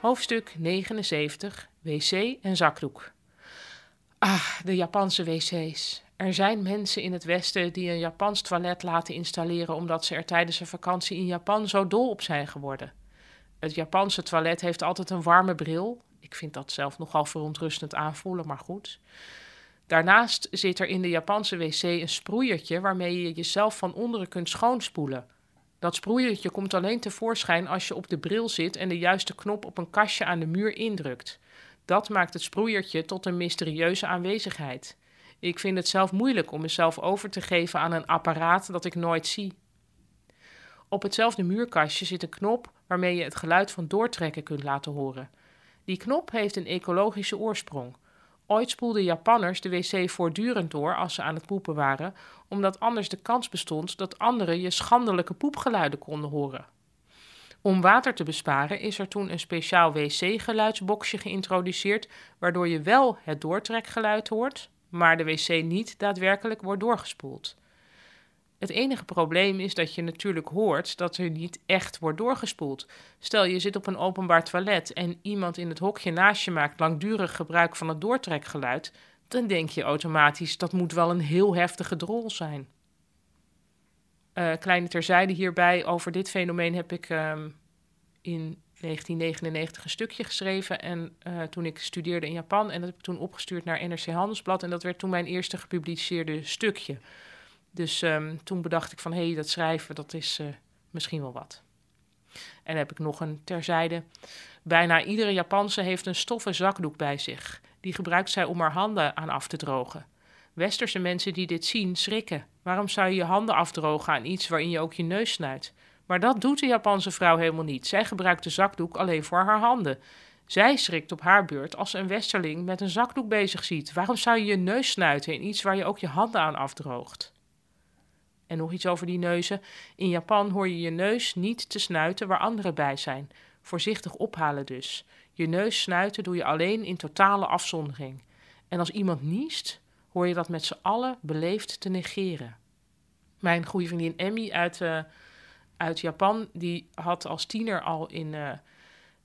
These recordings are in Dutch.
Hoofdstuk 79 Wc en zakdoek. Ah, de Japanse wc's. Er zijn mensen in het Westen die een Japans toilet laten installeren omdat ze er tijdens een vakantie in Japan zo dol op zijn geworden. Het Japanse toilet heeft altijd een warme bril. Ik vind dat zelf nogal verontrustend aanvoelen, maar goed. Daarnaast zit er in de Japanse wc een sproeiertje waarmee je jezelf van onderen kunt schoonspoelen. Dat sproeiertje komt alleen tevoorschijn als je op de bril zit en de juiste knop op een kastje aan de muur indrukt. Dat maakt het sproeiertje tot een mysterieuze aanwezigheid. Ik vind het zelf moeilijk om mezelf over te geven aan een apparaat dat ik nooit zie. Op hetzelfde muurkastje zit een knop waarmee je het geluid van doortrekken kunt laten horen. Die knop heeft een ecologische oorsprong. Ooit spoelden Japanners de wc voortdurend door als ze aan het poepen waren, omdat anders de kans bestond dat anderen je schandelijke poepgeluiden konden horen. Om water te besparen is er toen een speciaal wc-geluidsboxje geïntroduceerd, waardoor je wel het doortrekgeluid hoort, maar de wc niet daadwerkelijk wordt doorgespoeld. Het enige probleem is dat je natuurlijk hoort dat er niet echt wordt doorgespoeld. Stel je zit op een openbaar toilet en iemand in het hokje naast je maakt langdurig gebruik van het doortrekgeluid, dan denk je automatisch dat moet wel een heel heftige drol zijn. Uh, kleine terzijde hierbij, over dit fenomeen heb ik um, in 1999 een stukje geschreven. En uh, toen ik studeerde in Japan, en dat heb ik toen opgestuurd naar NRC Handelsblad. En dat werd toen mijn eerste gepubliceerde stukje. Dus um, toen bedacht ik van, hé, hey, dat schrijven, dat is uh, misschien wel wat. En heb ik nog een terzijde. Bijna iedere Japanse heeft een stoffen zakdoek bij zich. Die gebruikt zij om haar handen aan af te drogen. Westerse mensen die dit zien, schrikken. Waarom zou je je handen afdrogen aan iets waarin je ook je neus snuit? Maar dat doet de Japanse vrouw helemaal niet. Zij gebruikt de zakdoek alleen voor haar handen. Zij schrikt op haar beurt als een westerling met een zakdoek bezig ziet. Waarom zou je je neus snuiten in iets waar je ook je handen aan afdroogt? En nog iets over die neuzen. In Japan hoor je je neus niet te snuiten waar anderen bij zijn. Voorzichtig ophalen dus. Je neus snuiten doe je alleen in totale afzondering. En als iemand niest, hoor je dat met z'n allen beleefd te negeren. Mijn goede vriendin Emmy uit, uh, uit Japan, die had als tiener al in, uh,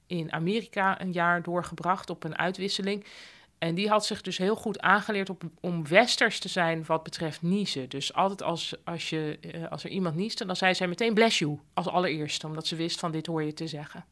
in Amerika een jaar doorgebracht op een uitwisseling. En die had zich dus heel goed aangeleerd op, om westers te zijn wat betreft niezen. Dus altijd als, als, je, uh, als er iemand nieste, dan zei zij meteen bless you als allereerste, omdat ze wist van dit hoor je te zeggen.